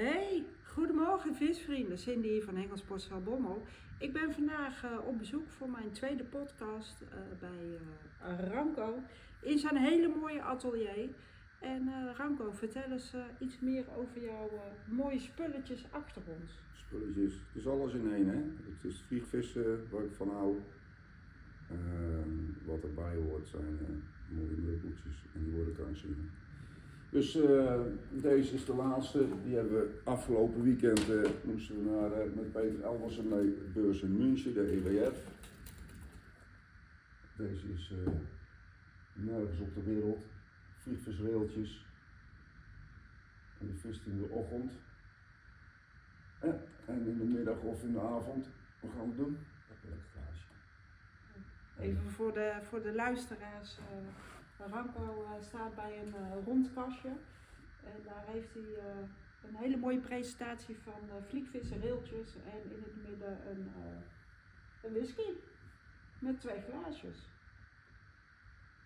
Hey, goedemorgen visvrienden. Cindy van Hengelsportstal Bommel. Ik ben vandaag eh, op bezoek voor mijn tweede podcast eh, bij eh, Ranko in zijn hele mooie atelier. En Ranko, vertel eens iets meer over jouw mooie spulletjes achter ons. Spulletjes, het is alles in één hè. Het is vliegvissen waar ik van hou. Ehm, wat erbij hoort zijn mooie meubeltjes en die worden krankzinnig. Dus eh, deze is de laatste. Die hebben we afgelopen weekend eh, moesten we naar, eh, met Peter Elversen mee beurs in München, de EWF. Deze is eh, nergens op de wereld. Vliegvisreeltjes. En die vist in de ochtend. En in de middag of in de avond, wat gaan we doen? Even voor de, voor de luisteraars. Ranko eh, staat bij een eh, rond kastje. En daar heeft hij eh, een hele mooie presentatie van uh, vliegvissen, reeltjes en in het midden een, een whisky. Met twee glaasjes.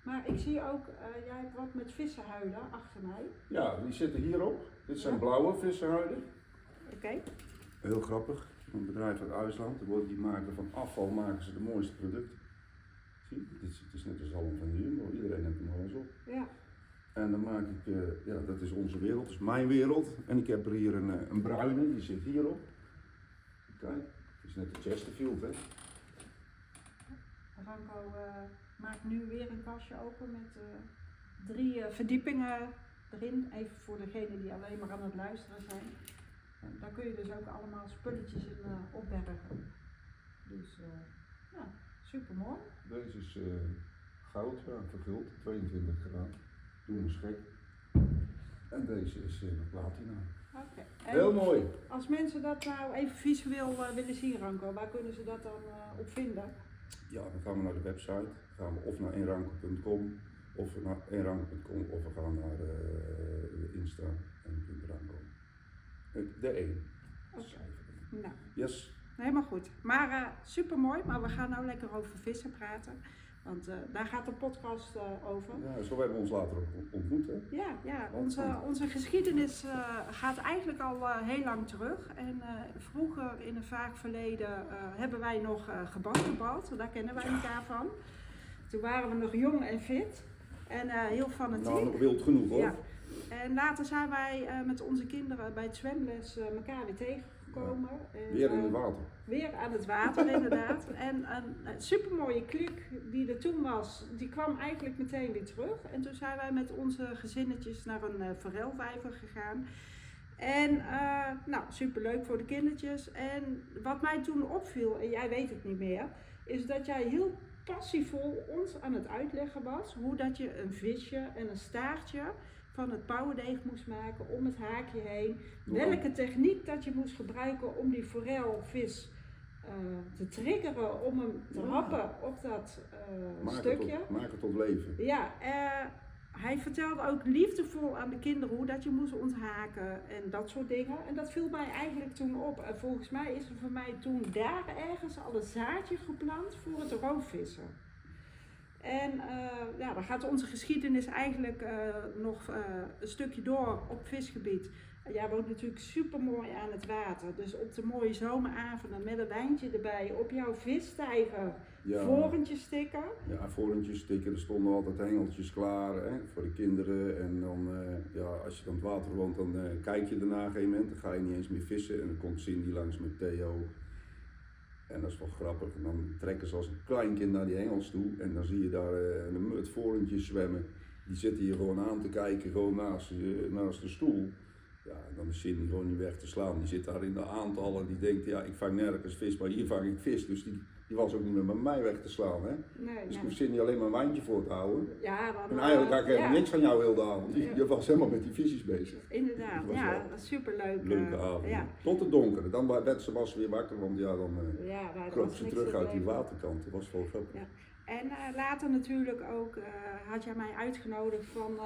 Maar ik zie ook, jij hebt wat met vissenhuiden achter mij. Ja, die zitten hierop. Dit zijn Ja. blauwe vissenhuiden. Oké. Heel grappig. Een bedrijf uit IJsland. Die maken van afval maken ze de mooiste producten. Dit is, het is net als zalm van Jumbo. Iedereen heeft hem eens op. Ja. En dan maak ik, eh, ja, dat is onze wereld, dat is mijn wereld. En ik heb er hier een, eh, een bruine, die zit hierop. Kijk, het is net de Chesterfield, hè. Ranko eh, maakt nu weer een kastje open met drie verdiepingen erin. Even voor degenen die alleen maar aan het luisteren zijn. Daar kun je dus ook allemaal spulletjes in opbergen. Dus ja, super mooi. Deze is eh, goud, ja, verguld, 22 graden. Doe eens gek. En deze is eh, platina. Oké. Heel mooi. als mensen dat nou even visueel eh, willen zien, Ranko, waar kunnen ze dat dan op vinden? Ja, dan gaan we naar de website. Dan gaan we of naar eenranken.com of naar eenranken.com of we gaan naar Insta en .ranko. De één. Oké. Nou, Yes. Helemaal goed. Maar eh super mooi, maar we gaan nou lekker over vissen praten. Want eh, daar gaat de podcast eh, over. Ja, zo hebben we ons later ontmoet, hè. Ja, ja onze, onze geschiedenis gaat eigenlijk al heel lang terug. En vroeger in een vaak verleden hebben wij nog uh, gebasketbald. Daar kennen wij elkaar van. Toen waren we nog jong en fit. En heel fanatiek. Nou, nog wild genoeg hoor. Ja. En later zijn wij met onze kinderen bij het zwemles elkaar weer tegengekomen. En, Weer in eh, het water. Weer aan het water, inderdaad. En een supermooie klik die er toen was, die kwam eigenlijk meteen weer terug. En toen zijn wij met onze gezinnetjes naar een uh, forelvijver gegaan. En uh, nou, superleuk voor de kindertjes. En wat mij toen opviel, en jij weet het niet meer, is dat jij heel passievol ons aan het uitleggen was hoe dat je een visje en een staartje van het pauwendeeg moest maken om het haakje heen. Welke techniek dat je moest gebruiken om die forelvis uh, te triggeren, om hem te happen op dat uh, maak stukje. Het maak het tot leven. Ja, uh, hij vertelde ook liefdevol aan de kinderen hoe dat je moest onthaken en dat soort dingen. En dat viel mij eigenlijk toen op. En volgens mij is er voor mij toen daar ergens al een zaadje geplant voor het roofvissen. En uh, ja, dan gaat onze geschiedenis eigenlijk uh, nog uh, een stukje door op visgebied. Jij woont natuurlijk super mooi aan het water. Dus op de mooie zomeravonden met een wijntje erbij op jouw visstijger ja. vorentjes stikken. Ja, vorentjes stikken. Er stonden altijd hengeltjes klaar hè, voor de kinderen. En dan, ja, als je dan het water woont, dan kijk je daarna een gegeven moment. Dan ga je niet eens meer vissen. En dan komt Cindy langs met Theo. En dat is wel grappig. En dan trekken ze als een kleinkind naar die hengels toe. En dan zie je daar uh, een het vorentje zwemmen. Die zitten hier gewoon aan te kijken, gewoon naast, uh, naast de stoel. Ja, en dan is Cindy gewoon niet weg te slaan. Die zit daar in de aantallen. Die denkt, ja, ik vang nergens vis, maar hier vang ik vis. Dus die, die was ook niet meer met mij weg te slaan. Hè? Nee, dus nee. hoeft Cindy alleen maar een wijntje voor te houden. Ja, dan, en eigenlijk had ik helemaal niks van jou heel de avond. Je, was helemaal met die visjes bezig. Inderdaad, was ja, dat superleuk. Leuke eh, avond. Ja, Tot het donker. Dan werd ze was weer wakker, want ja, dan uh, ja kroop ze terug te uit die waterkant. Dat was wel grappig. Ja. En uh, later natuurlijk ook uh, had jij mij uitgenodigd van uh,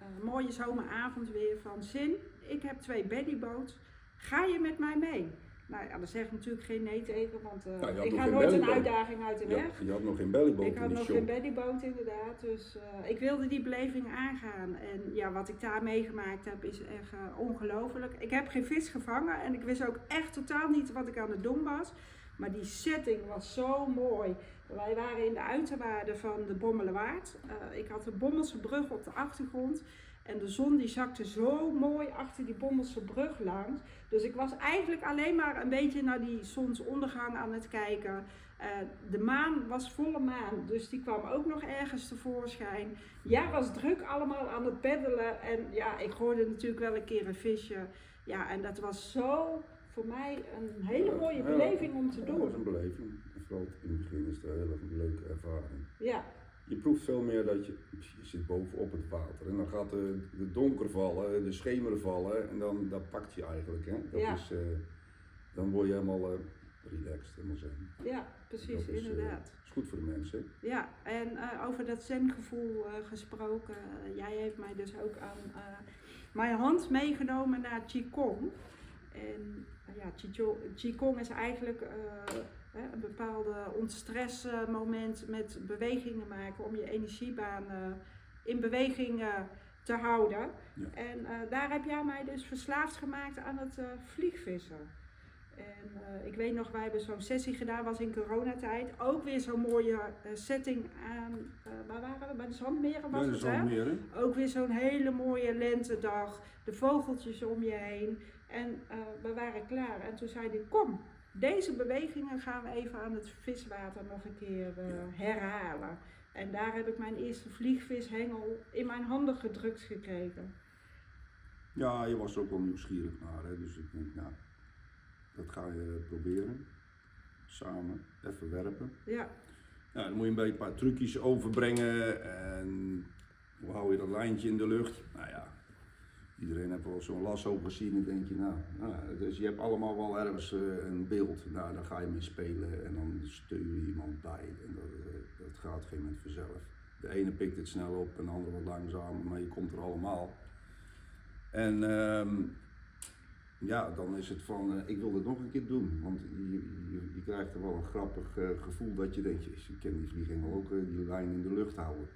een mooie zomeravond weer van Zin. Ik heb twee bellyboats. Ga je met mij mee? Nou ja, daar zeg ik natuurlijk geen nee tegen, want eh, had ik ga nooit een uitdaging uit de Ja, weg. je had nog geen bellyboot Ik had nog shop. geen bellyboot inderdaad, dus eh, ik wilde die beleving aangaan. En ja, wat ik daar meegemaakt heb is echt eh, ongelooflijk. Ik heb geen vis gevangen en ik wist ook echt totaal niet wat ik aan het doen was. Maar die setting was zo mooi. Wij waren in de uiterwaarden van de Bommelenwaard. Ik had de Bommelse brug op de achtergrond. En de zon die zakte zo mooi achter die Bommelse brug langs. Dus ik was eigenlijk alleen maar een beetje naar die zonsondergang aan het kijken. Eh, de maan was volle maan, dus die kwam ook nog ergens tevoorschijn. Ja, was druk allemaal aan het peddelen. En ja, ik hoorde natuurlijk wel een keer een visje. Ja, en dat was zo voor mij een hele mooie beleving om te Ja, dat is doen. een beleving. En vooral in het begin is het een hele leuke ervaring. Ja, Je proeft veel meer dat je, je zit bovenop het water en dan gaat de, de donker vallen, de schemer vallen en dan dat pakt je eigenlijk. Hè? Dat Ja. is, eh, dan word je helemaal eh, relaxed, helemaal zen. ja precies, Dat is, eh, inderdaad. is goed voor de mensen. Ja, en over dat zengevoel gesproken. jij heeft mij dus ook aan mijn hand meegenomen naar Qigong. En ja, Qigong, is eigenlijk een bepaalde ontstressmoment met bewegingen maken om je energiebaan eh, in beweging eh, te houden. Ja. En eh, daar heb jij mij dus verslaafd gemaakt aan het vliegvissen. En ik weet nog, wij hebben zo'n sessie gedaan, was in coronatijd. Ook weer zo'n mooie setting aan, waar waren we? Bij de Zandmeren was het, hè? hè? Ook weer zo'n hele mooie lentedag, de vogeltjes om je heen. En we waren klaar. En toen zei hij, kom, deze bewegingen gaan we even aan het viswater nog een keer eh, herhalen. En daar heb ik mijn eerste vliegvishengel in mijn handen gedrukt gekregen. Ja, je was er ook wel nieuwsgierig naar, hè? dus ik denk, nou, dat ga je proberen. Samen, even werpen. Ja, Ja, dan moet je een beetje een paar trucjes overbrengen en hoe hou je dat lijntje in de lucht? Nou ja, iedereen heeft wel zo'n lasso gezien en denk je, nou, nou, dus je hebt allemaal wel ergens eh, een beeld. Nou, daar ga je mee spelen en dan stuur je iemand bij en dat, eh, dat gaat op een gegeven moment vanzelf. De ene pikt het snel op en de andere wat langzamer, maar je komt er allemaal. En ehm, ja, dan is het van, eh, ik wil dit nog een keer doen. Want je, je, je krijgt er wel een grappig gevoel dat je denkt, jezus, ik ken die vliegengel ook eh, die lijn in de lucht houden.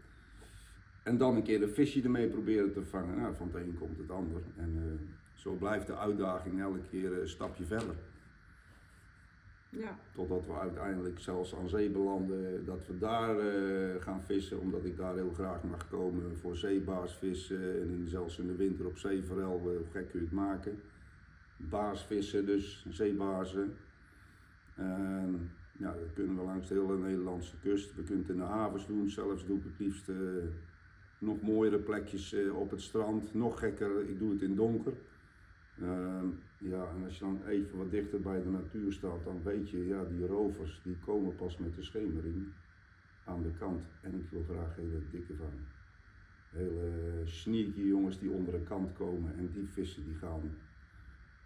En dan een keer een visje ermee proberen te vangen. Nou, van het een komt het ander. En eh, zo blijft de uitdaging elke keer een stapje verder. ja, Totdat we uiteindelijk zelfs aan zee belanden, dat we daar eh, gaan vissen, omdat ik daar heel graag mag komen voor zeebaarsvissen en in, zelfs in de winter op zeeforel, eh, hoe gek kun je het maken. Baasvissen dus, zeebaarsen. Ja, dat kunnen we langs de hele Nederlandse kust. We kunnen het in de havens doen, zelfs doe ik het liefst eh, nog mooiere plekjes eh, op het strand. Nog gekker, ik doe het in donker. Ehm, ja, en als je dan even wat dichter bij de natuur staat, dan weet je, ja, die rovers die komen pas met de schemering aan de kant. En ik wil graag hele dikke vangen. Hele sneaky jongens die onder de kant komen en die vissen die gaan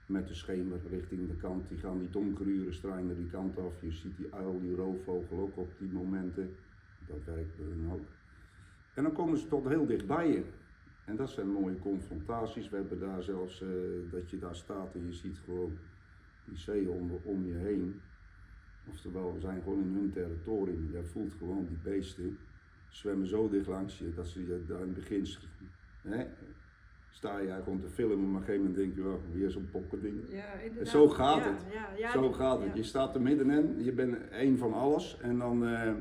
met de schemer richting de kant. Die gaan die donkere uren strijden die kant af. Je ziet die uil, die roofvogel ook op die momenten. Dat werkt bij hun ook. En dan komen ze tot heel dicht bij je. En dat zijn mooie confrontaties. We hebben daar zelfs eh, dat je daar staat en je ziet gewoon die zee om, om je heen. Oftewel, we zijn gewoon in hun territorium. Je voelt gewoon die beesten zwemmen zo dicht langs je dat ze je daar in het begin hè, sta je gewoon te filmen, maar op een gegeven moment denk je, oh, weer zo'n pokkending. ja. Zo gaat Ja, het. Ja, Zo gaat het. Je staat er middenin, je bent één van alles en dan, eh,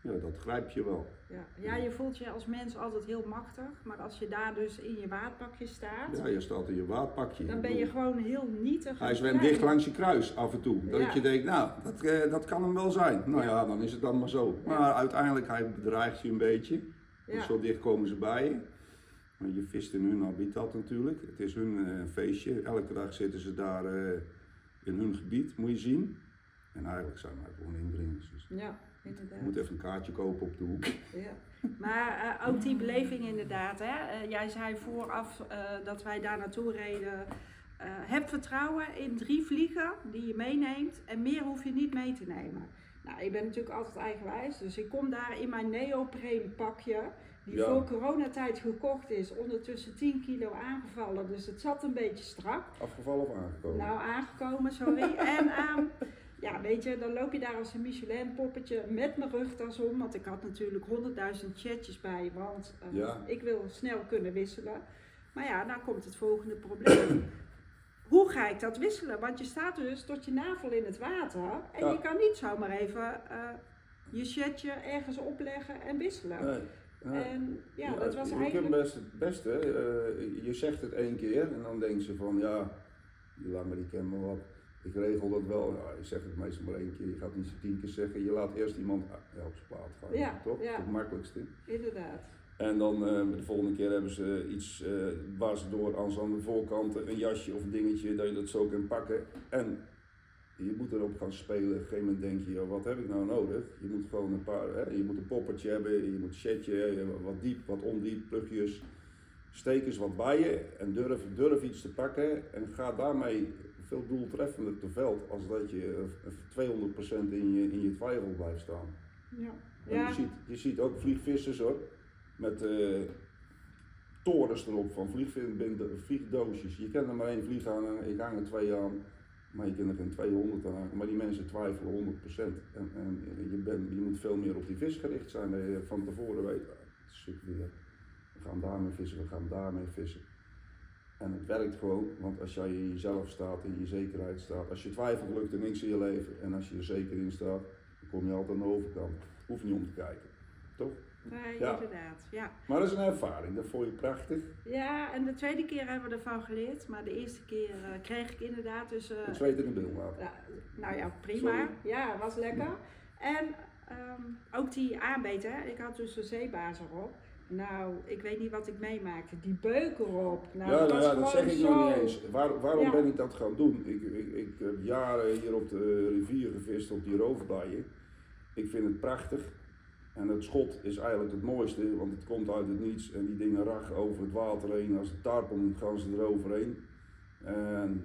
ja, dat grijp je wel. Ja. ja, je voelt je als mens altijd heel machtig, maar als je daar dus in je waardpakje staat, Ja, je staat in je waadpakje. dan ben je gewoon heel nietig. Hij zwemt dicht langs je kruis af en toe. Dat Ja. je denkt, nou, dat, eh, dat kan hem wel zijn. Nou Ja. ja, dan is het dan maar zo. Ja. Maar uiteindelijk, hij bedreigt je een beetje. Want Ja. zo dicht komen ze bij je. Maar je vist in hun habitat natuurlijk. Het is hun eh, feestje. Elke dag zitten ze daar eh, in hun gebied, moet je zien. En eigenlijk zijn wij gewoon indringers. Dus Ja, je moet even een kaartje kopen op de hoek. Ja. Maar eh, ook die beleving inderdaad. Hè? Eh, jij zei vooraf eh, dat wij daar naartoe reden. Heb vertrouwen in drie vliegen die je meeneemt en meer hoef je niet mee te nemen. Nou, ik ben natuurlijk altijd eigenwijs, dus ik kom daar in mijn neopreen pakje, die Ja. voor coronatijd gekocht is, ondertussen 10 kilo aangevallen, dus het zat een beetje strak. Afgevallen of aangekomen? Nou, aangekomen, sorry. en ehm, ja, weet je, dan loop je daar als een Michelin poppetje met mijn rugtas om, want ik had natuurlijk 100.000 chatjes bij, want eh, Ja. ik wil snel kunnen wisselen. Maar ja, dan komt het volgende probleem. Hoe ga ik dat wisselen? Want je staat dus tot je navel in het water en Ja. je kan niet zomaar even eh, je chatje ergens opleggen en wisselen. Nee. En ja, dat was je eigenlijk... kunt best het beste, eh, je zegt het één keer en dan denken ze van ja, die laat me die kennen wat. Ik regel dat wel, ja, je zegt het meestal maar één keer, je gaat niet tien keer zeggen, je laat eerst iemand op zijn plaat gaan, Ja, toch? ja. Het makkelijkste. Inderdaad. En dan eh, de volgende keer hebben ze iets eh, waar ze door aan de voorkant een jasje of een dingetje, dat je dat zo kan pakken. En je moet erop gaan spelen. Op een gegeven moment denk je, joh, wat heb ik nou nodig? Je moet gewoon een paar, hè, je moet een poppertje hebben, je moet een setje, eh, wat diep, wat ondiep, plugjes. Steek eens wat bij je en durf, durf iets te pakken en ga daarmee veel doeltreffender te veld als dat je eh, 200% in je, in je twijfel blijft staan. Ja. Je, ziet, je ziet ook vliegvissers hoor, met eh, torens erop van vliegdoosjes. Je kan er maar één vlieg aan, en ik hang er twee aan, maar je kan er geen 200 aan hangen. Maar die mensen twijfelen 100%. En, en je, bent, je moet veel meer op die vis gericht zijn, dat je van tevoren weet, ah, het is super weer. We gaan daarmee vissen, we gaan daarmee vissen. En het werkt gewoon, want als jij in jezelf staat, in je zekerheid staat, als je twijfelt lukt er niks in je leven. En als je er zeker in staat, dan kom je altijd aan de overkant. Hoef niet om te kijken, toch? Nee, Ja. inderdaad. Ja. Maar dat is een ervaring, dat vond je prachtig. ja, en de tweede keer hebben we ervan geleerd, maar de eerste keer eh, kreeg ik inderdaad dus... eh, Ik zweet in de bil laten. nou ja, prima. Sorry. Ja, was lekker. En ehm, ook die aanbeet, hè. Ik had dus een zeebaas erop. Nou, ik weet niet wat ik meemaakte. Die beuk erop. Nou, ja, nou ja, dat zeg ik nog niet eens. Waar, waarom Ja. ben ik dat gaan doen? Ik, ik, ik heb jaren hier op de rivier gevist op die roofdijen. Ik vind het prachtig. En het schot is eigenlijk het mooiste, want het komt uit het niets en die dingen rachen over het water heen. Als het tarpel gaan ze eroverheen. En,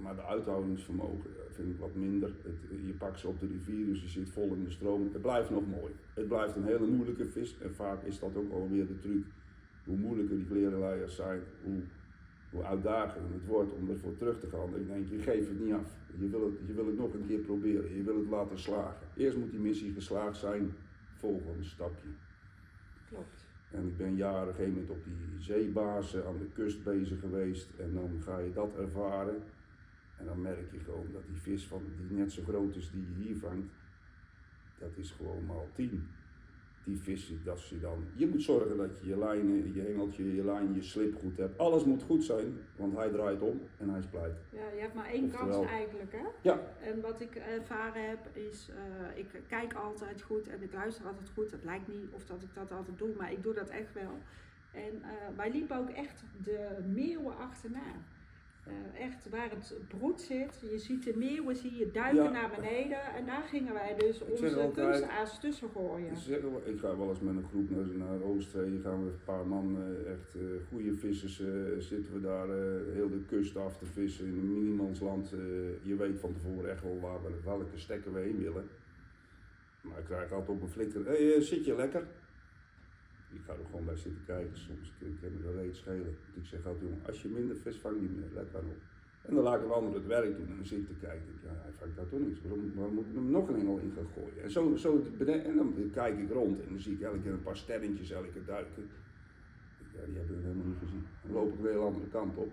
maar de uithoudingsvermogen vind ik wat minder. Het, je pakt ze op de rivier, dus je zit vol in de stroom. Het blijft nog mooi. Het blijft een hele moeilijke vis en vaak is dat ook alweer de truc. Hoe moeilijker die klerenleiers zijn, hoe, hoe uitdagender het wordt om ervoor terug te gaan. Dan denk je, je geeft het niet af. Je wil het, je wil het nog een keer proberen. Je wil het laten slagen. Eerst moet die missie geslaagd zijn, volgende stapje. Klopt. En ik ben jaren op een gegeven moment op die zeebazen aan de kust bezig geweest. En dan ga je dat ervaren. En dan merk je gewoon dat die vis van, die net zo groot is die je hier vangt, dat is gewoon maal 10. Die vis, dat is je dan. Je moet zorgen dat je je lijnen, je hengeltje, je lijn, je slip goed hebt. Alles moet goed zijn, want hij draait om en hij splijt. Ja, je hebt maar één Oftewel- kans eigenlijk, hè? Ja, En wat ik ervaren heb is, eh, ik kijk altijd goed en ik luister altijd goed. Het lijkt niet of dat ik dat altijd doe, maar ik doe dat echt wel. En eh, wij liepen ook echt de meeuwen achterna. Eh, echt waar het broed zit. Je ziet de meeuwen zie je duiken Ja. naar beneden. En daar gingen wij dus onze kunstaas tussen gooien. Ik ga wel eens met een groep naar, naar Oostzee, gaan we een paar man, eh, echt eh, goede vissers, zitten we daar heel de kust af te vissen in een minimansland. je weet van tevoren echt wel waar we, welke stekken we heen willen. Maar ik krijg altijd op een flikker, hé, hey, zit je lekker? Ik ga er gewoon bij zitten kijken, soms ik kan me dat reet schelen. Ik zeg altijd, jongen, als je minder vis vangt, niet meer, let dan op. En dan laat ik een ander het werk doen en dan zit ik te kijken. Ja, hij vangt daar toch niks. Waarom, waarom moet ik hem nog een engel in gaan gooien? En, zo, zo en dan kijk ik rond en dan zie ik elke keer een paar sterretjes elke duiken. Ja, die hebben we helemaal niet gezien. Dan loop ik weer de andere kant op.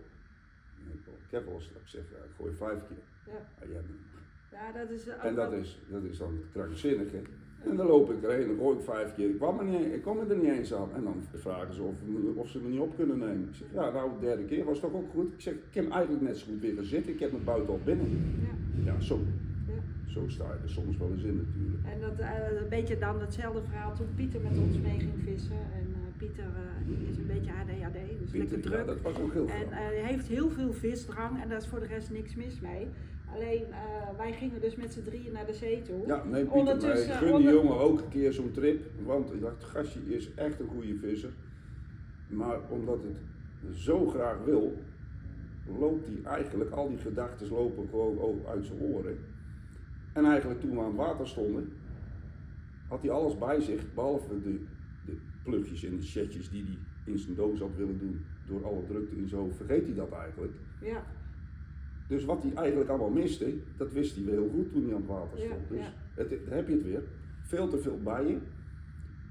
Ik, heb wel eens dat ik zeg, ja, ik gooi vijf keer. Ja. Maar niet. Ja, dat is En dat wel- is, dat is dan het krankzinnige. En dan loop ik erheen, dan gooi ik vijf keer. Ik kwam er niet, ik kom er niet eens aan. En dan vragen ze of, of ze me niet op kunnen nemen. Ik zeg, ja, nou, de derde keer was toch ook goed. Ik zeg, ik heb eigenlijk net zo goed weer gaan zitten. Ik heb mijn buiten al binnen. Ja. Ja, zo, Ja. zo sta je er soms wel eens in natuurlijk. En dat eh, een beetje dan hetzelfde verhaal toen Pieter met ons mee ging vissen. En eh, Pieter eh, is een beetje ADHD, dus lekker Pieter, druk. ja, dat was ook heel En veel. hij heeft heel veel visdrang en daar is voor de rest niks mis mee. Alleen eh, wij gingen dus met z'n drieën naar de zee toe. Ja, nee, Pieter, maar ondertussen- gun die onder- jongen ook een keer zo'n trip. Want ik dacht, gastje is echt een goede visser. Maar omdat het zo graag wil, loopt hij eigenlijk, al die gedachten lopen gewoon uit zijn oren. En eigenlijk toen we aan het water stonden, had hij alles bij zich, behalve de, de plugjes en de setjes die hij in zijn doos had willen doen. Door alle drukte en zo vergeet hij dat eigenlijk. Ja, Dus wat hij eigenlijk allemaal miste, dat wist hij wel heel goed toen hij aan het water stond. Dus het, heb je het weer. Veel te veel bij je.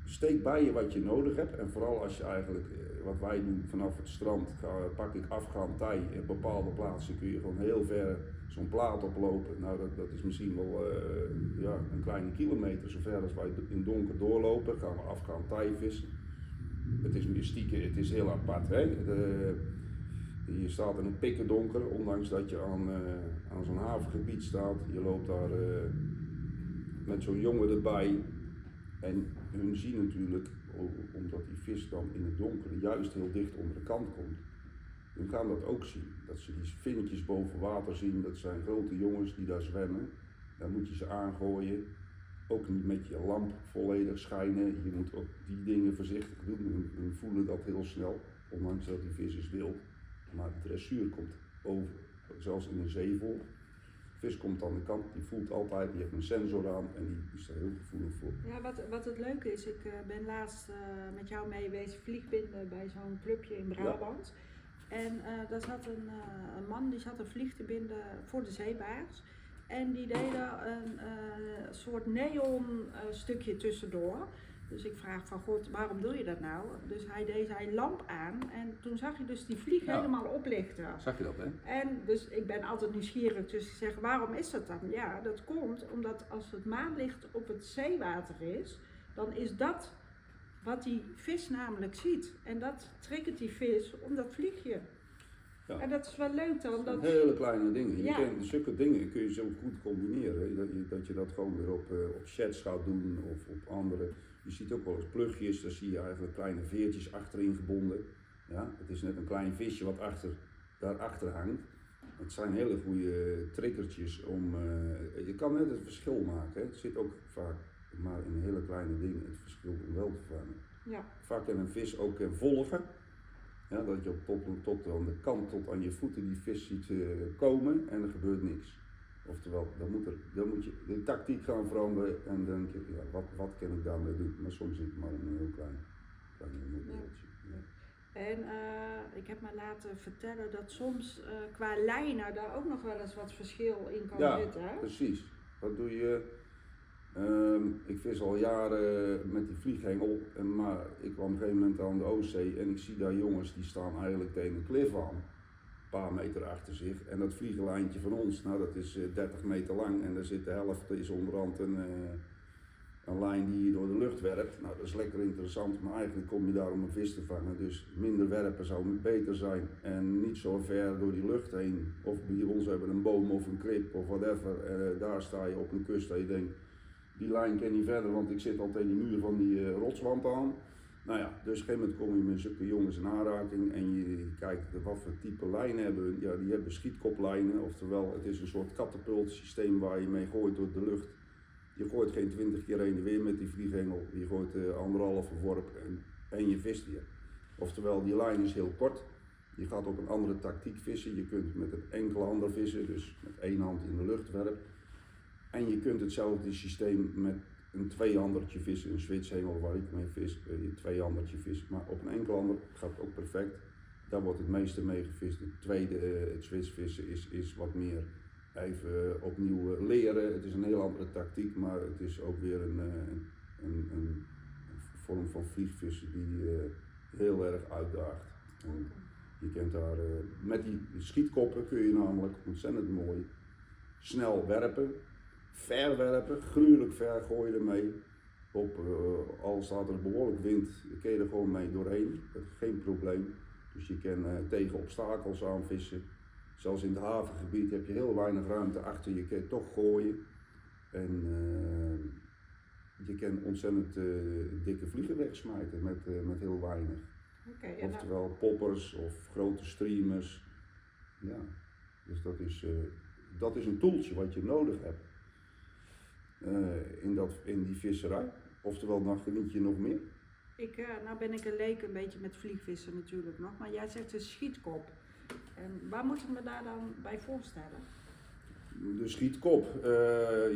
Steek bij je wat je nodig hebt. En vooral als je eigenlijk, eh, wat wij doen vanaf het strand, pak ik afgaand tij. Op bepaalde plaatsen kun je gewoon heel ver zo'n plaat oplopen. Nou, dat, dat is misschien wel eh, ja, een kleine kilometer. Zover als wij in donker doorlopen, gaan we afgaand tij vissen. Het is mystieke, het is heel apart. Hè? De, je staat in een pikken donker, ondanks dat je aan, eh, aan zo'n havengebied staat. Je loopt daar eh, met zo'n jongen erbij. En hun zien natuurlijk, omdat die vis dan in het donker juist heel dicht onder de kant komt. Hun gaan dat ook zien. Dat ze die vinnetjes boven water zien, dat zijn grote jongens die daar zwemmen. Dan moet je ze aangooien. Ook niet met je lamp volledig schijnen. Je moet ook die dingen voorzichtig doen. Hun voelen dat heel snel, ondanks dat die vis is wild. Maar de dressuur komt over, zelfs in een zeevol. De vis komt aan de kant, die voelt altijd, die heeft een sensor aan en die is daar heel gevoelig voor. Ja, wat, wat het leuke is, ik eh, ben laatst eh, met jou mee wezen vliegbinden bij zo'n clubje in Brabant. En eh, daar zat een, een man die zat een vlieg te binden voor de zeebaars. En die deden een soort neon stukje tussendoor. Dus ik vraag van god, waarom doe je dat nou? Dus hij deed zijn lamp aan en toen zag je dus die vlieg Ja. helemaal oplichten. Zag je dat, hè? En dus ik ben altijd nieuwsgierig, dus ik zeg waarom is dat dan? Ja, dat komt omdat als het maanlicht op het zeewater is, dan is dat wat die vis namelijk ziet. En dat triggert die vis om dat vliegje. Ja. En dat is wel leuk dan. Dat hele kleine dingen. Je Ja. kan, zulke dingen kun je zo goed combineren. Dat je dat, je dat gewoon weer op, op chats gaat doen of op andere. Je ziet ook wel eens plugjes, daar zie je eigenlijk kleine veertjes achterin gebonden. Ja, het is net een klein visje wat achter, daarachter hangt. Het zijn hele goede triggertjes om. eh, je kan net het verschil maken. Hè. Het zit ook vaak maar in hele kleine dingen het verschil om wel te vangen. ja, Vaak kan een vis ook eh, volgen. Ja, dat je op tot, tot aan de kant, tot aan je voeten die vis ziet eh, komen en er gebeurt niks. Oftewel, dan moet, er, dan moet je de tactiek gaan veranderen en dan denk je, ja, wat, wat kan ik daarmee doen? Maar soms is het maar een heel klein, klein. Ja. en eh, ik heb me laten vertellen dat soms eh, qua lijnen daar ook nog wel eens wat verschil in kan Ja, zitten. Hè? Precies. Wat doe je? Ehm, ik vis al jaren met die vlieghengel, en maar ik kwam op een gegeven moment aan de Oostzee en ik zie daar jongens die staan eigenlijk tegen een klif aan. Paar meter achter zich. En dat vliegenlijntje van ons, nou dat is eh, 30 meter lang en daar zit de helft is onderhand een, eh, een lijn die je door de lucht werpt. Nou dat is lekker interessant, maar eigenlijk kom je daar om een vis te vangen. Dus minder werpen zou beter zijn en niet zo ver door die lucht heen. Of bij ons hebben een boom of een krip of whatever. Eh, daar sta je op een kust en je denkt, die lijn kan niet verder, want ik zit al tegen die muur van die eh, rotswand aan. Nou ja, dus op een gegeven moment kom je met zulke jongens in aanraking en je, kijkt wat voor type lijnen hebben. Ja, die hebben schietkoplijnen, oftewel het is een soort katapultsysteem waar je mee gooit door de lucht. Je gooit geen twintig keer heen en weer met die vlieghengel, je gooit eh, anderhalve worp en, en je vist weer. Oftewel, die lijn is heel kort. Je gaat op een andere tactiek vissen. Je kunt met een enkele ander vissen, dus met één hand in de lucht werpen. En je kunt hetzelfde systeem met een tweehandertje vissen, een switchhengel waar ik mee vis, je een tweehandertje vissen. Maar op een enkel ander gaat het ook perfect. Daar wordt het meeste mee gevist. Het tweede, eh, het switchvissen, is, is wat meer even opnieuw eh, leren. Het is een heel andere tactiek, maar het is ook weer een, eh, een, een vorm van vliegvissen die eh, heel erg uitdaagt. En je kent daar, eh, met die schietkoppen kun je namelijk ontzettend mooi snel werpen, ver werpen, gruwelijk ver gooien ermee. Op, eh, al staat er behoorlijk wind, kun je er gewoon mee doorheen, dat is geen probleem. Dus je kan eh, tegen obstakels aan vissen. Zelfs in het havengebied heb je heel weinig ruimte achter, je kan toch gooien. En eh, je kan ontzettend dikke vliegen wegsmijten met, met heel weinig. Dan- Oftewel poppers of grote streamers. Ja, dus dat is, dat is een toeltje wat je nodig hebt eh, in, dat, in die visserij. Oftewel, dan geniet je nog meer. Ik, eh, nou ben ik een leek een beetje met vliegvissen natuurlijk nog, maar jij zegt een schietkop. En waar moet ik me daar dan bij voorstellen? De schietkop. Uh,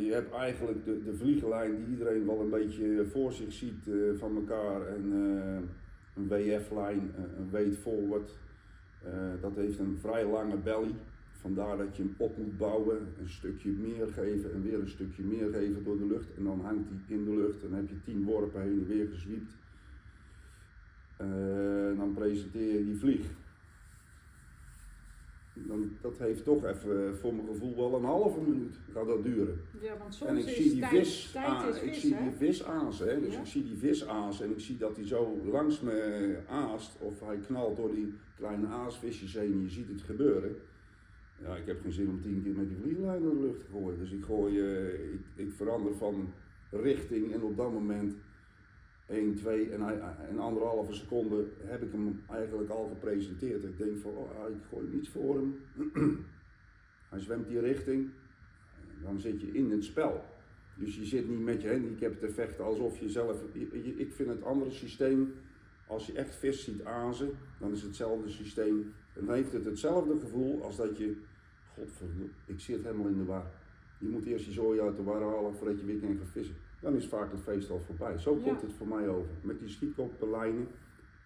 je hebt eigenlijk de, de vliegenlijn die iedereen wel een beetje voor zich ziet van elkaar. En een WF-lijn, een weight forward. dat heeft een vrij lange belly. Vandaar dat je hem op moet bouwen, een stukje meer geven en weer een stukje meer geven door de lucht. En dan hangt hij in de lucht en dan heb je tien worpen heen en weer gezwiept. dan presenteer je die vlieg dan, dat heeft toch even eh, voor mijn gevoel wel een halve minuut gaat dat duren. Ja, want soms en ik zie die vis, tijd, aan, vis, ik zie die vis aas, hè? dus ik zie die vis aas en ik zie dat hij zo langs me aast of hij knalt door die kleine aasvisjes heen en je ziet het gebeuren. Ja, ik heb geen zin om tien keer met die vlieglijn door de lucht te gooien. Dus ik gooi, uh, ik, ik verander van richting en op dat moment 1, 2 en een anderhalve seconde heb ik hem eigenlijk al gepresenteerd. Ik denk van, oh, ik gooi niets voor hem. Hij zwemt die richting, dan zit je in het spel. Dus je zit niet met je handicap te vechten alsof je zelf. Ik vind het andere systeem, als je echt vis ziet azen, dan is hetzelfde systeem. Dan heeft het hetzelfde gevoel als dat je, godverdomme, ik zit helemaal in de war. Je moet eerst je zooi uit de war halen voordat je weer kan gaan vissen dan is vaak het feest al voorbij. Zo komt het voor mij over. Met die schietkoppenlijnen,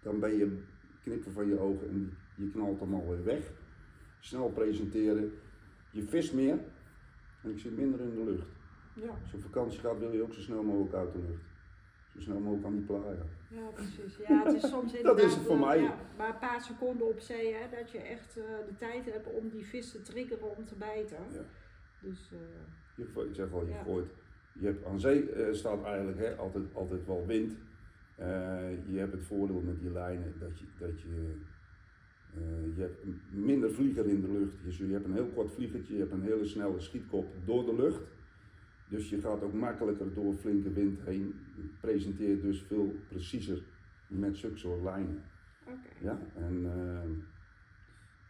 dan ben je knippen van je ogen en je knalt hem alweer weg. Snel presenteren, je vist meer en ik zit minder in de lucht. Ja. Als je op vakantie gaat, wil je ook zo snel mogelijk uit de lucht. Zo snel mogelijk aan die plaaien. Ja, precies. Ja, het is soms dat is het voor mij. Ja, maar een paar seconden op zee, hè, dat je echt uh, de tijd hebt om die vis te triggeren om te bijten. Ja. Dus, uh, je, ik zeg al, je gooit je hebt aan zee uh, staat eigenlijk hè, altijd, altijd wel wind. Je hebt het voordeel met die lijnen dat je, dat je, je hebt minder vlieger in de lucht. Dus je hebt een heel kort vliegertje, je hebt een hele snelle schietkop door de lucht. Dus je gaat ook makkelijker door flinke wind heen. Presenteert dus veel preciezer met zulke soort lijnen. Okay. Ja, en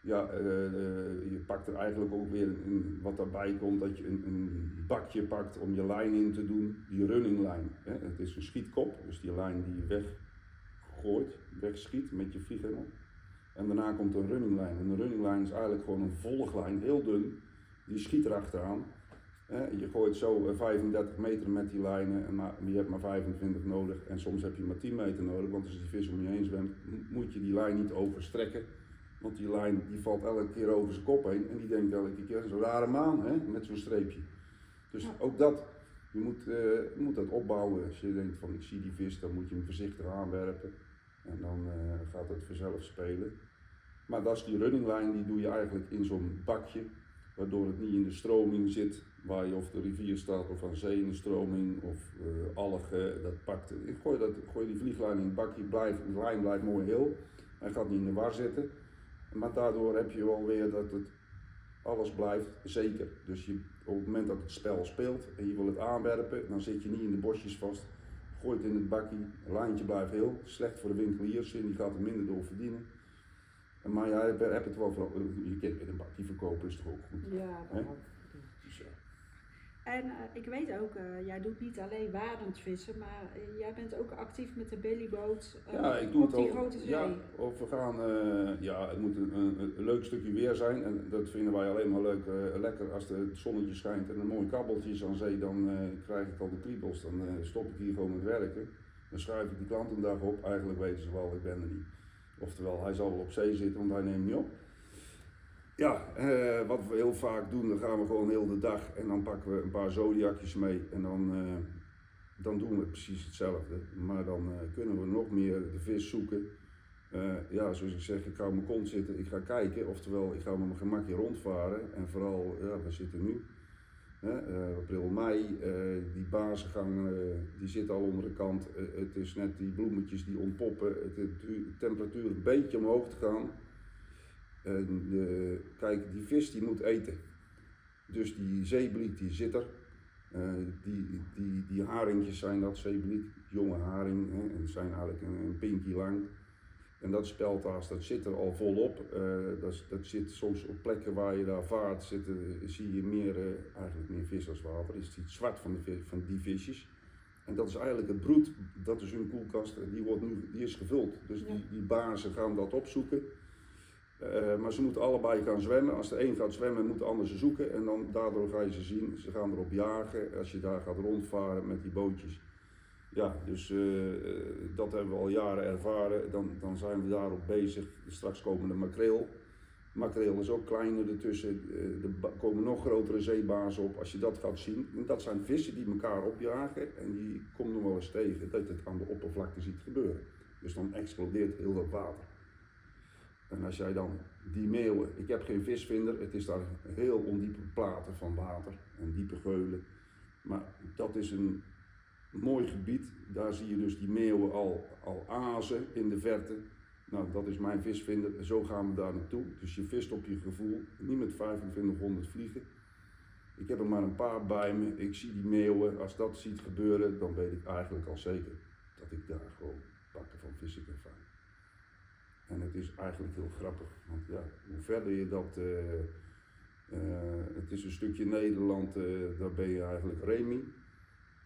ja, uh, je pakt er eigenlijk ook weer een, wat daarbij komt, dat je een, een, bakje pakt om je lijn in te doen, die runninglijn. Hè. Het is een schietkop, dus die lijn die je weggooit, wegschiet met je vlieghengel. En daarna komt een runninglijn. En een runninglijn is eigenlijk gewoon een volglijn, heel dun, die schiet erachteraan. Je gooit zo 35 meter met die lijnen, en maar, je hebt maar 25 nodig en soms heb je maar 10 meter nodig, want als die vis om je heen zwemt, moet je die lijn niet overstrekken. Want die lijn die valt elke keer over zijn kop heen en die denkt elke keer zo'n rare maan hè, met zo'n streepje. Dus ook dat, je moet, uh, moet dat opbouwen. Als je denkt van ik zie die vis, dan moet je hem voorzichtig aanwerpen en dan uh, gaat het vanzelf spelen. Maar dat is die runninglijn, die doe je eigenlijk in zo'n bakje, waardoor het niet in de stroming zit, waar je of de rivier staat of aan zee in de stroming of uh, algen, dat pakt. Ik gooi, dat, gooi die vlieglijn in het bakje, blijft, de lijn blijft mooi heel, hij gaat niet in de war zitten. Maar daardoor heb je wel weer dat het alles blijft zeker. Dus je, op het moment dat het spel speelt en je wil het aanwerpen, dan zit je niet in de bosjes vast. Gooi het in het bakje, lijntje blijft heel. Slecht voor de winkeliers, die gaat er minder door verdienen. Maar ja, je hebt het wel voor, je kunt met een bakje verkopen, is toch ook goed. Ja, en uh, ik weet ook, uh, jij doet niet alleen wadend vissen, maar uh, jij bent ook actief met de bellyboot ja, ik doe op het die grote zee. Ja, of we gaan, ja, het moet een, een, een, leuk stukje weer zijn en dat vinden wij alleen maar leuk, lekker als het zonnetje schijnt en een mooi kabbeltje is aan zee, dan krijg ik al de kriebels, dan stop ik hier gewoon met werken. Dan schuif ik een dag op, eigenlijk weten ze wel, ik ben er niet. Oftewel, hij zal wel op zee zitten, want hij neemt niet op. Ja, eh, wat we heel vaak doen, dan gaan we gewoon heel de dag en dan pakken we een paar zodiacjes mee en dan, uh, dan doen we precies hetzelfde. Maar dan uh, kunnen we nog meer de vis zoeken. ja, zoals ik zeg, ik ga op mijn kont zitten, ik ga kijken, oftewel ik ga met mijn gemakje rondvaren. En vooral, ja, we zitten nu, april, mei, die bazengang, die zit al onder de kant. het is net die bloemetjes die ontpoppen, het, de temperatuur een beetje omhoog te gaan. En de, kijk, die vis die moet eten. Dus die zeebliek die zit er. Uh, die, die, die haringjes zijn dat, zeebliek, jonge haring. Hè, en zijn eigenlijk een, een pinky lang. En dat speltaas, dat zit er al volop. Uh, dat, dat zit soms op plekken waar je daar vaart, zitten, zie je meer, uh, eigenlijk meer vis als water. Is het zwart van, de, van die visjes. En dat is eigenlijk het broed, dat is hun koelkast, die, wordt nu, die is gevuld. Dus die, die bazen gaan dat opzoeken. Eh, maar ze moeten allebei gaan zwemmen. Als de een gaat zwemmen, moet de ander ze zoeken. En dan, daardoor ga je ze zien. Ze gaan erop jagen als je daar gaat rondvaren met die bootjes. Ja, dus eh, eh, dat hebben we al jaren ervaren. Dan, dan zijn we daarop bezig. Straks komen de makreel. Makreel is ook kleiner ertussen. er komen nog grotere zeebazen op. Als je dat gaat zien. En dat zijn vissen die elkaar opjagen. En die komt nog wel eens tegen dat je het aan de oppervlakte ziet gebeuren. Dus dan explodeert heel dat water. En als jij dan die meeuwen, ik heb geen visvinder, het is daar heel ondiepe platen van water en diepe geulen. Maar dat is een mooi gebied, daar zie je dus die meeuwen al, al azen in de verte. Nou, dat is mijn visvinder, zo gaan we daar naartoe. Dus je vist op je gevoel, niet met 2500 vliegen. Ik heb er maar een paar bij me, ik zie die meeuwen, als dat ziet gebeuren, dan weet ik eigenlijk al zeker dat ik daar gewoon pakken van vissen kan vangen. En het is eigenlijk heel grappig, want ja, hoe verder je dat. Uh, uh, het is een stukje Nederland, uh, daar ben je eigenlijk Remy.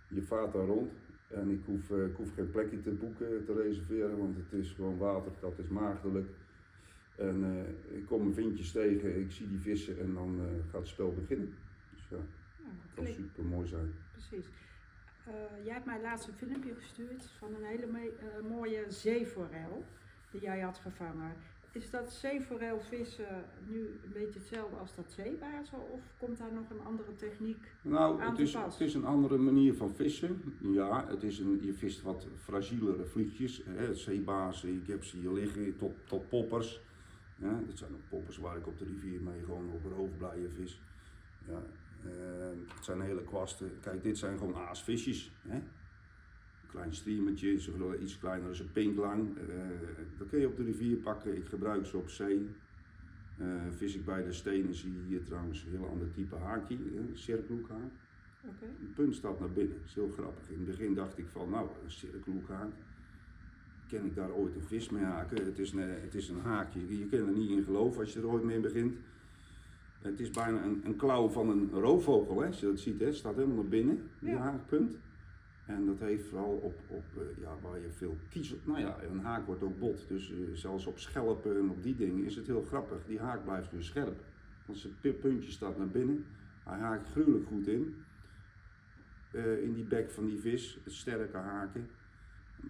Je vaart daar rond en ik hoef, ik hoef geen plekje te boeken, te reserveren, want het is gewoon water, dat is maagdelijk. En ik kom mijn vindjes tegen, ik zie die vissen en dan gaat het spel beginnen. Dus ja, ja dat kan super mooi zijn. Precies. jij hebt mij laatst een filmpje gestuurd van een hele mooie zeeforel die jij had gevangen. Is dat zeeforelvissen nu een beetje hetzelfde als dat zeebazen of komt daar nog een andere techniek nou, aan het is, het is een andere manier van vissen. Ja, het is een, je vist wat fragielere vliegjes. Hè. Zeebazen, ik heb ze hier liggen tot, tot poppers. Ja, dat zijn ook poppers waar ik op de rivier mee gewoon op hoofdblijven vis. Ja, uh, het zijn hele kwasten. Kijk, dit zijn gewoon aasvisjes. Hè klein streamertje, iets kleiner als een pinklang. Uh, dat kun je op de rivier pakken. Ik gebruik ze op zee. Uh, vis ik bij de stenen zie je hier trouwens een heel ander type haakje, een cirkelhoekhaak. Okay. Een punt staat naar binnen, dat is heel grappig. In het begin dacht ik van, nou, een cirkelhoekhaak. Ken ik daar ooit een vis mee haken? Het is een, het is een haakje, je kan er niet in geloven als je er ooit mee begint. Het is bijna een, een klauw van een roofvogel, hè? als je dat ziet, hè? staat helemaal naar binnen, die haakpunt. En dat heeft vooral op, op uh, ja, waar je veel kiezel. Nou ja, een haak wordt ook bot. Dus uh, zelfs op schelpen en op die dingen is het heel grappig. Die haak blijft dus scherp. Want zijn puntje staat naar binnen. Hij haakt gruwelijk goed in. Uh, in die bek van die vis. Het sterke haken.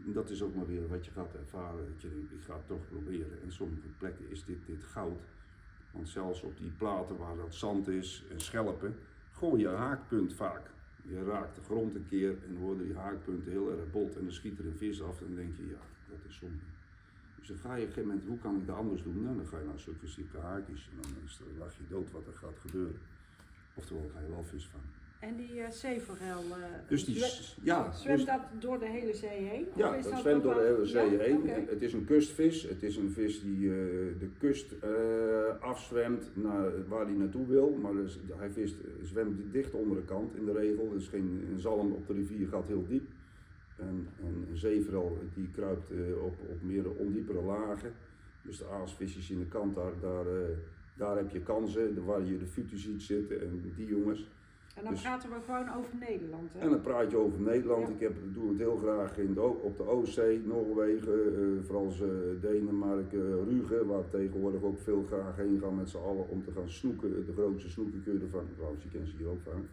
En dat is ook maar weer wat je gaat ervaren. Dat je denkt, ik ga het toch proberen. En sommige plekken is dit, dit goud. Want zelfs op die platen waar dat zand is en schelpen, gooi je haakpunt vaak. Je raakt de grond een keer en worden die haakpunten heel erg bot en dan schiet er een vis af en dan denk je, ja, dat is zonde. Dus dan ga je op een gegeven moment, hoe kan ik dat anders doen? Nou, dan ga je naar zulke haakjes en dan, lag je dood wat er gaat gebeuren. Oftewel ga je wel vis vangen. En die uh, zeeforel, uh, dus die, ja, zwemt dus, dat door de hele zee heen? Ja, dat, zwemt door de hele zee heen. Het is een kustvis. Het is een vis die uh, de kust afzwemt naar waar hij naartoe wil. Maar dus, hij vist, zwemt dicht onder de kant in de regel. Dus geen een zalm op de rivier gaat heel diep. En, en een zeeforel die kruipt op, op meer ondiepere lagen. Dus de aasvisjes in de kant, daar, daar, daar heb je kansen. Waar je de futu ziet zitten en die jongens. En dan dus, praten we gewoon over Nederland. Hè? En dan praat je over Nederland. Ik heb, doe het heel graag in de, op de Oostzee, Noorwegen, uh, vooral Denemarken, uh, Rügen, waar tegenwoordig ook veel graag heen gaan met z'n allen om te gaan snoeken. De grootste snoeken kun je ervan, trouwens, je kent ze hier ook van.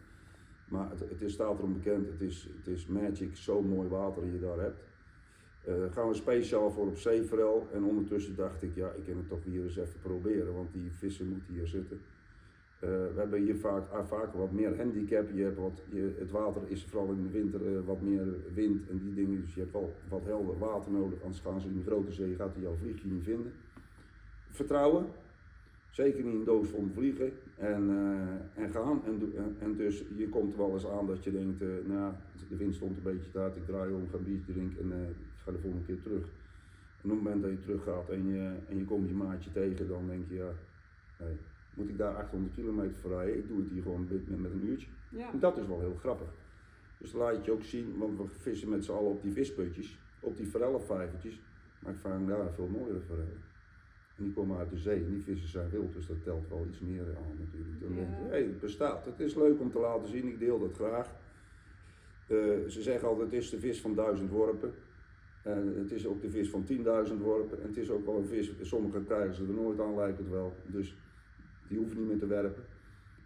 Maar het, het is, staat erom bekend, het is, het is magic, zo mooi water je daar hebt. Uh, gaan we speciaal voor op zeeforel. En ondertussen dacht ik, ja, ik kan het toch hier eens even proberen, want die vissen moeten hier zitten. Uh, we hebben hier vaak, uh, vaak wat meer handicap. Je hebt wat, je, het water is vooral in de winter uh, wat meer wind en die dingen. Dus je hebt wel wat helder water nodig. Anders gaan ze in de grote zee, gaat hij jouw vliegje niet vinden. Vertrouwen. Zeker niet een doos vol vliegen. En, en gaan. En, dus je komt er wel eens aan dat je denkt, nou de wind stond een beetje te hard. Ik draai om, ga een biertje drinken en ga de volgende keer terug. En op het moment dat je terug gaat en je, en je komt je maatje tegen, dan denk je ja, hey, moet ik daar 800 kilometer voor rijden. Ik doe het hier gewoon met, met een uurtje. Ja. En dat is wel heel grappig. Dus laat je ook zien, want we vissen met z'n allen op die visputjes, op die forellenvijvertjes. Maar ik vang daar veel mooiere forellen. En die komen uit de zee en die vissen zijn wild, dus dat telt wel iets meer aan natuurlijk. Dan denk je, hé, hey, het bestaat. Het is leuk om te laten zien, ik deel dat graag. Uh, ze zeggen altijd, het is de vis van duizend worpen. En het is ook de vis van 10.000 worpen. En het is ook wel een vis, sommige krijgen ze er nooit aan, lijkt het wel. Dus die hoeven niet meer te werpen.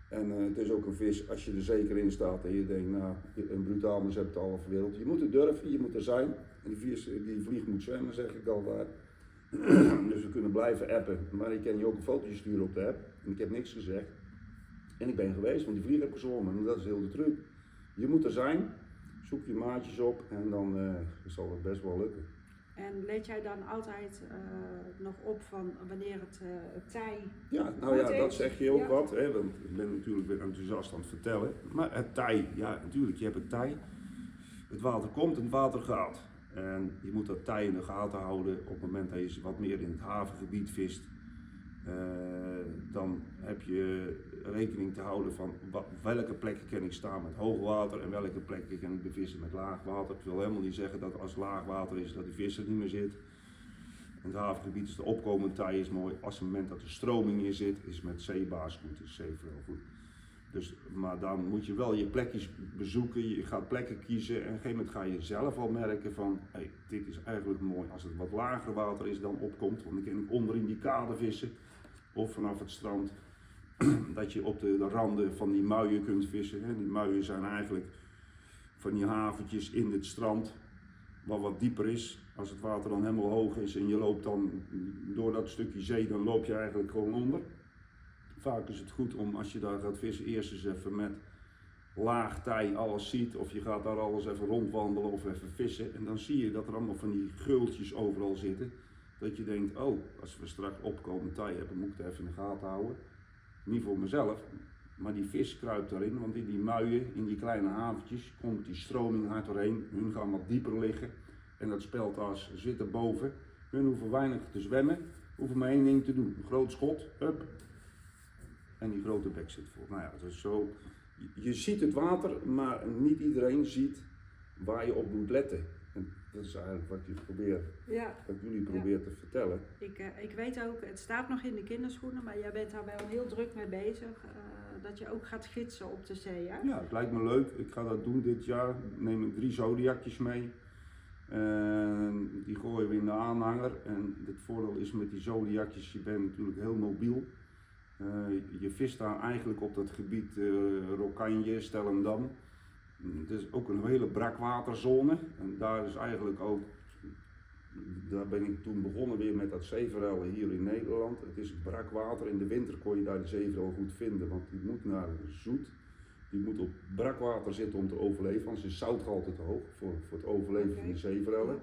En uh, het is ook een vis, als je er zeker in staat en je denkt, nou, een brutaal mes hebt het al verwild. Je moet er durven, je moet er zijn. En die, vis, die vlieg moet zwemmen, zeg ik altijd. dus we kunnen blijven appen. Maar ik kan je ook een fotootje sturen op de app. En ik heb niks gezegd. En ik ben geweest, want die vlieg heb gezwommen. En dat is heel de truc. Je moet er zijn, zoek je maatjes op en dan uh, zal het best wel lukken. En let jij dan altijd uh, nog op van wanneer het uh, tij. Ja, nou ja, dat zeg je ook ja. wat. Hè, want ik ben natuurlijk weer enthousiast aan het vertellen. Maar het tij, ja, natuurlijk, je hebt het tij. Het water komt en het water gaat. En je moet dat tij in de gaten houden op het moment dat je wat meer in het havengebied vist. Uh, dan heb je rekening te houden van welke plekken kan ik staan met hoog water en welke plekken kan ik bevissen met laag water. Ik wil helemaal niet zeggen dat als laag water is dat die vis er niet meer zit. In het havengebied is de opkomende tij is mooi. Als het moment dat de stroming in zit, is met zeebaas goed, is zee wel goed. Dus, maar dan moet je wel je plekjes bezoeken, je gaat plekken kiezen en op een gegeven moment ga je zelf al merken van, hey, dit is eigenlijk mooi als het wat lager water is dan opkomt, want dan kan ik onder in die kade vissen of vanaf het strand, dat je op de, de randen van die muien kunt vissen. Hè. Die muien zijn eigenlijk van die haventjes in het strand, wat wat dieper is. Als het water dan helemaal hoog is en je loopt dan door dat stukje zee, dan loop je eigenlijk gewoon onder. Vaak is het goed om als je daar gaat vissen, eerst eens even met laag tij alles ziet. Of je gaat daar alles even rondwandelen of even vissen. En dan zie je dat er allemaal van die gultjes overal zitten. Dat je denkt, oh, als we straks opkomen tij hebben, moet ik het even in de gaten houden. Niet voor mezelf, maar die vis kruipt daarin. Want in die muien, in die kleine haventjes, komt die stroming hard doorheen. Hun gaan wat dieper liggen. En dat speltas zit erboven. Hun hoeven weinig te zwemmen, hoeven maar één ding te doen. Een groot schot, hup, en die grote bek zit voor. Nou ja, dus zo, je ziet het water, maar niet iedereen ziet waar je op moet letten. Dat is eigenlijk wat, je probeert, ja. wat jullie proberen ja. te vertellen. Ik, uh, ik weet ook, het staat nog in de kinderschoenen, maar jij bent daar wel heel druk mee bezig. Uh, dat je ook gaat gidsen op de zee, hè? Ja, het lijkt me leuk. Ik ga dat doen dit jaar. Neem ik drie zodiacjes mee. En die gooien we in de aanhanger. En het voordeel is met die zodiacjes, je bent natuurlijk heel mobiel. Uh, je vist daar eigenlijk op dat gebied uh, Rokanje, Stellendam. Het is ook een hele brakwaterzone. En daar is eigenlijk ook, daar ben ik toen begonnen weer met dat zeeverellen hier in Nederland. Het is brakwater. In de winter kon je daar de zeeverel goed vinden, want die moet naar zoet. Die moet op brakwater zitten om te overleven, anders is zoutgehalte te hoog voor, voor het overleven van de zeeverellen.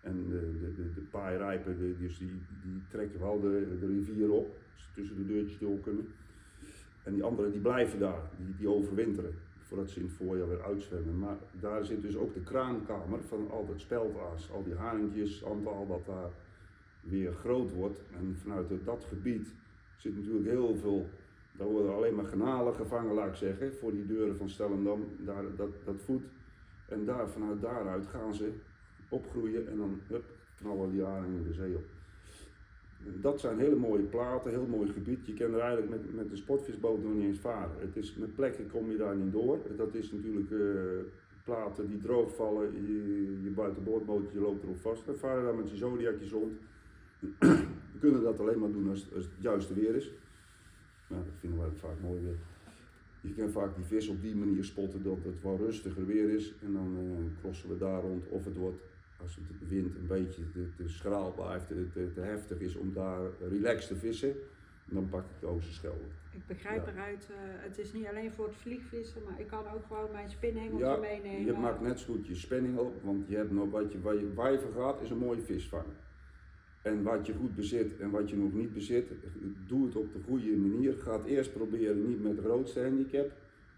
En de, de, de, de paaierijpen, de, dus die, die trekken wel de, de rivier op, tussen de deurtjes door kunnen. En die anderen die blijven daar, die, die overwinteren, voordat ze in het voorjaar weer uitzwemmen. Maar daar zit dus ook de kraankamer van al dat speltaas, al die haringjes, aantal dat daar weer groot wordt. En vanuit dat gebied zit natuurlijk heel veel, daar worden alleen maar genalen gevangen, laat ik zeggen, voor die deuren van Stellendam, daar, dat, dat voedt. En daar, vanuit daaruit gaan ze opgroeien en dan hup, knallen die haringen de zee op. Dat zijn hele mooie platen, heel mooi gebied. Je kan er eigenlijk met, met de sportvisboot nog niet eens varen. Het is, met plekken kom je daar niet door. Dat is natuurlijk uh, platen die droog vallen, je, je loopt erop vast. We varen daar met je zodiacjes rond. We kunnen dat alleen maar doen als, als het juiste weer is. Nou, dat vinden wij vaak mooi weer. Je kan vaak die vis op die manier spotten dat het wat rustiger weer is. En dan uh, crossen we daar rond. Of het wordt als de wind een beetje te, te schraal blijft, te, te, te, heftig is om daar relaxed te vissen, dan pak ik de Oosterschelde. Ik begrijp ja. eruit, uh, het is niet alleen voor het vliegvissen, maar ik kan ook gewoon mijn spinnenhengeltje ja, meenemen. Je maakt net zo goed je spinningel, want je hebt nog wat je, waar je wijver gaat, is een mooie visvang. En wat je goed bezit en wat je nog niet bezit, doe het op de goede manier. Ga het eerst proberen, niet met de grootste handicap.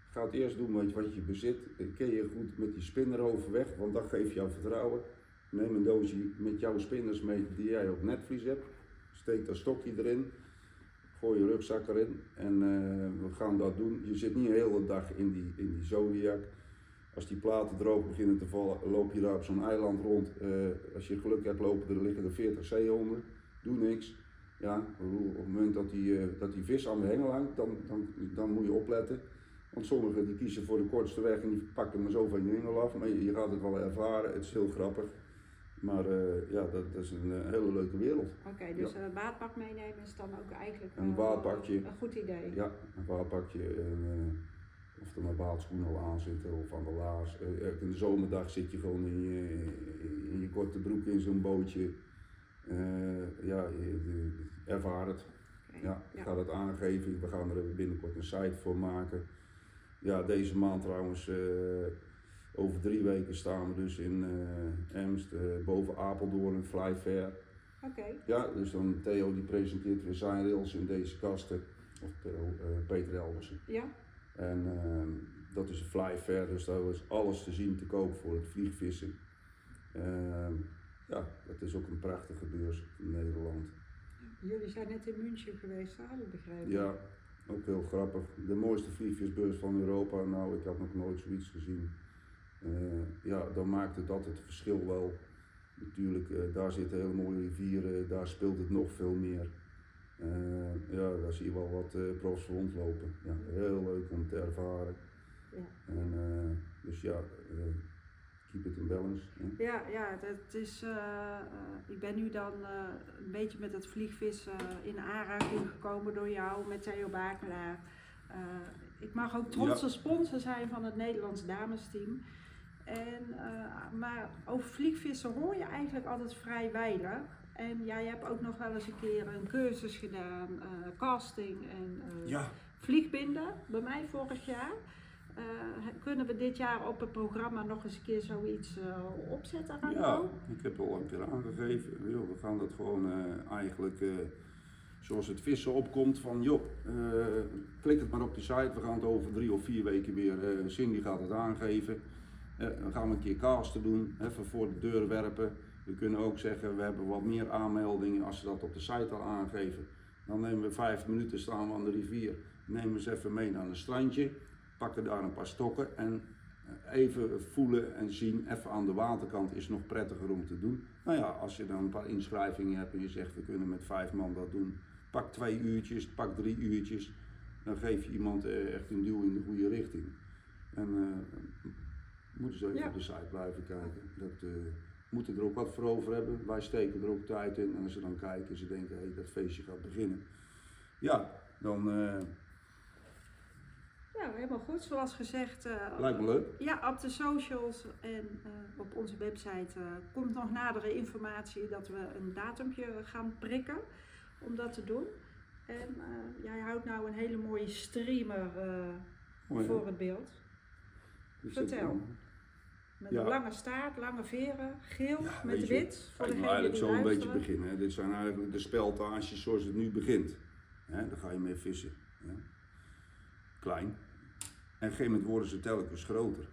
Ga het eerst doen wat je, wat je bezit. Ken je goed met die spinner overweg, want dat geeft jou vertrouwen. Neem een doosje met jouw spinners mee die jij op netvlies hebt. Steek dat stokje erin. Gooi je rugzak erin en uh, we gaan dat doen. Je zit niet de hele dag in die, in die zodiac. Als die platen droog beginnen te vallen, loop je daar op zo'n eiland rond. Uh, als je geluk hebt, lopen er liggen er 40 zeehonden. Doe niks. Ja, op het moment dat die, uh, dat die vis aan de hengel hangt, dan, dan, dan moet je opletten. Want sommigen die kiezen voor de kortste weg en die pakken maar zo van je hengel af. Maar je, je gaat het wel ervaren, het is heel grappig. Maar eh, ja, dat, dat is een eh, hele leuke wereld. Oké, dus een waadpak meenemen is dan ook eigenlijk Een eh, waadpakje. een goed idee. Ja, een vaarpakje en eh, of er maar baadschoenen al aan zitten of aan de laars. Eh, eh, in de zomerdag zit je gewoon in je, in je korte broek in zo'n bootje. Eh, ja, ervaar het. Ja, ik ga dat aangeven. We gaan er binnenkort een site voor maken. Ja, deze maand trouwens, eh, over drie weken staan we dus in eh Emst, eh, boven Apeldoorn, Fly Fair. Oké, Ja, dus dan Theo die presenteert weer zijn rails in deze kasten. Of Theo, eh, Peter Elbersen. ja. En ehm, dat is een Fly Fair, dus daar is alles te zien te koop voor het vliegvissen. Ehm, ja, dat is ook een prachtige beurs in Nederland. Jullie zijn net in München geweest, had ik begrepen. Ja, ook heel grappig. De mooiste vliegvisbeurs van Europa. Nou, ik had nog nooit zoiets gezien. Eh, ja, dan maakte dat het verschil wel. Natuurlijk, eh, daar zitten hele mooie rivieren, daar speelt het nog veel meer. Eh, ja, daar zie je wel wat profs rondlopen. Ja, heel leuk om te ervaren. Ja. En, dus ja, keep it in balance. hè. Ja, ja, dat is, ik ben nu dan een beetje met het vliegvissen in aanraking gekomen door jou met Theo Bakelaar. Ik mag ook trotse sponsor zijn van het Nederlands damesteam. En, eh, maar over vliegvissen hoor je eigenlijk altijd vrij weinig. En jij hebt ook nog wel eens een keer een cursus gedaan, eh, casting en eh, Ja, vliegbinden, bij mij vorig jaar. Kunnen we dit jaar op het programma nog eens een keer zoiets opzetten, Ranko? Ja, ik heb al een keer aangegeven. we gaan dat gewoon eigenlijk zoals het vissen opkomt van joh, klik het maar op de site. We gaan het over drie of vier weken weer. Cindy gaat het aangeven. Eh, dan gaan we een keer casten doen, even voor de deur werpen. We kunnen ook zeggen, we hebben wat meer aanmeldingen als ze dat op de site al aangeven. Dan nemen we vijf minuten, staan we aan de rivier, nemen ze even mee naar een strandje, pakken daar een paar stokken en eh, even voelen en zien, even aan de waterkant is nog prettiger om te doen. Nou ja, als je dan een paar inschrijvingen hebt en je zegt we kunnen met vijf man dat doen, pak twee uurtjes, pak drie uurtjes, dan geef je iemand eh, echt een duw in de goede richting. En moeten ze even Ja. op de site blijven kijken. Dat, eh, moeten er ook wat voor over hebben. Wij steken er ook tijd in en als ze dan kijken en ze denken hé, dat feestje gaat beginnen. Ja, dan eh, Ja, helemaal goed. Zoals gezegd, eh, lijkt me leuk. ja, op de socials en op onze website komt nog nadere informatie dat we een datumpje gaan prikken om dat te doen. En jij houdt nou een hele mooie streamer voor het beeld. Dus vertel. Met Ja. een lange staart, lange veren, geel Ja, met je, wit. Voor maar eigenlijk zo een beetje beginnen. Hè. Dit zijn eigenlijk de speltages zoals het nu begint. Hè, daar ga je mee vissen. Hè. Klein. En op een gegeven moment worden ze telkens groter.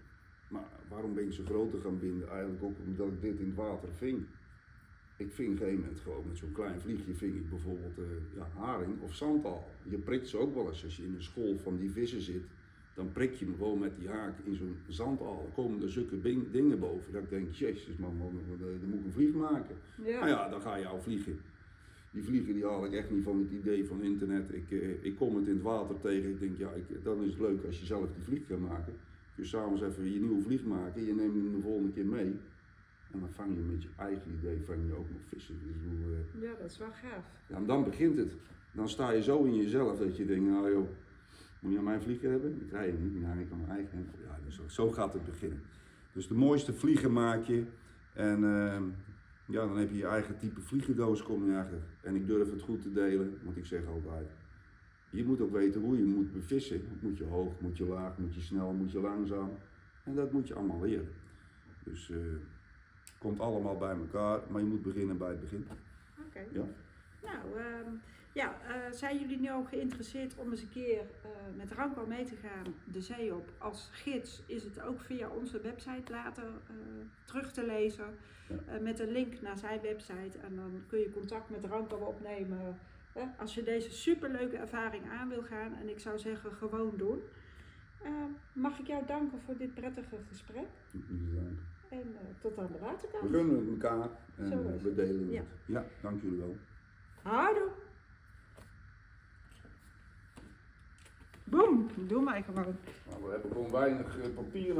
Maar waarom ben ik ze groter gaan binden? Eigenlijk ook omdat ik dit in het water ving. Ik ving op een gegeven moment gewoon met zo'n klein vliegje ving ik bijvoorbeeld eh, ja, haring of zandal. Je prikt ze ook wel eens als je in een school van die vissen zit. Dan prik je hem gewoon met die haak in zo'n zandal. Dan komen er zulke dingen boven. Dat ik denk, jezus man, man, man, dan moet ik een vlieg maken. Ja. Nou ja, dan ga je al vliegen. Die vliegen die haal ik echt niet van het idee van internet. Ik, eh, ik kom het in het water tegen. Ik denk, ja, ik, dan is het leuk als je zelf die vlieg kan maken. Kun je s'avonds even je nieuwe vlieg maken. Je neemt hem de volgende keer mee. En dan vang je met je eigen idee vang je ook nog vissen. Dus bedoel, eh, ja, dat is wel gaaf. ja, en dan begint het. Dan sta je zo in jezelf dat je denkt, nou joh, moet je aan mijn vlieger hebben? Ik je hem niet, die hang ik aan mijn eigen. Ja, dus zo, gaat het beginnen. Dus de mooiste vliegen maak je. En ehm, ja, dan heb je je eigen type vliegendoos kom je eigenlijk. En ik durf het goed te delen, want ik zeg altijd, je moet ook weten hoe je moet bevissen. Moet je hoog, moet je laag, moet je snel, moet je langzaam. En dat moet je allemaal leren. Dus eh komt allemaal bij elkaar, maar je moet beginnen bij het begin. Oké. Ja. Nou, ehm, ja, eh, zijn jullie nu ook geïnteresseerd om eens een keer eh, met Ranko mee te gaan de zee op? Als gids is het ook via onze website later eh, terug te lezen. Met een link naar zijn website. En dan kun je contact met Ranko opnemen. als je deze superleuke ervaring aan wil gaan. En ik zou zeggen, gewoon doen. Mag ik jou danken voor dit prettige gesprek. En tot aan de We waterkant. gunnen het elkaar en we delen het. Ja. Ja, dank jullie wel. Houdoe. Boom, doe maar gewoon. Nou, we hebben gewoon weinig eh, papier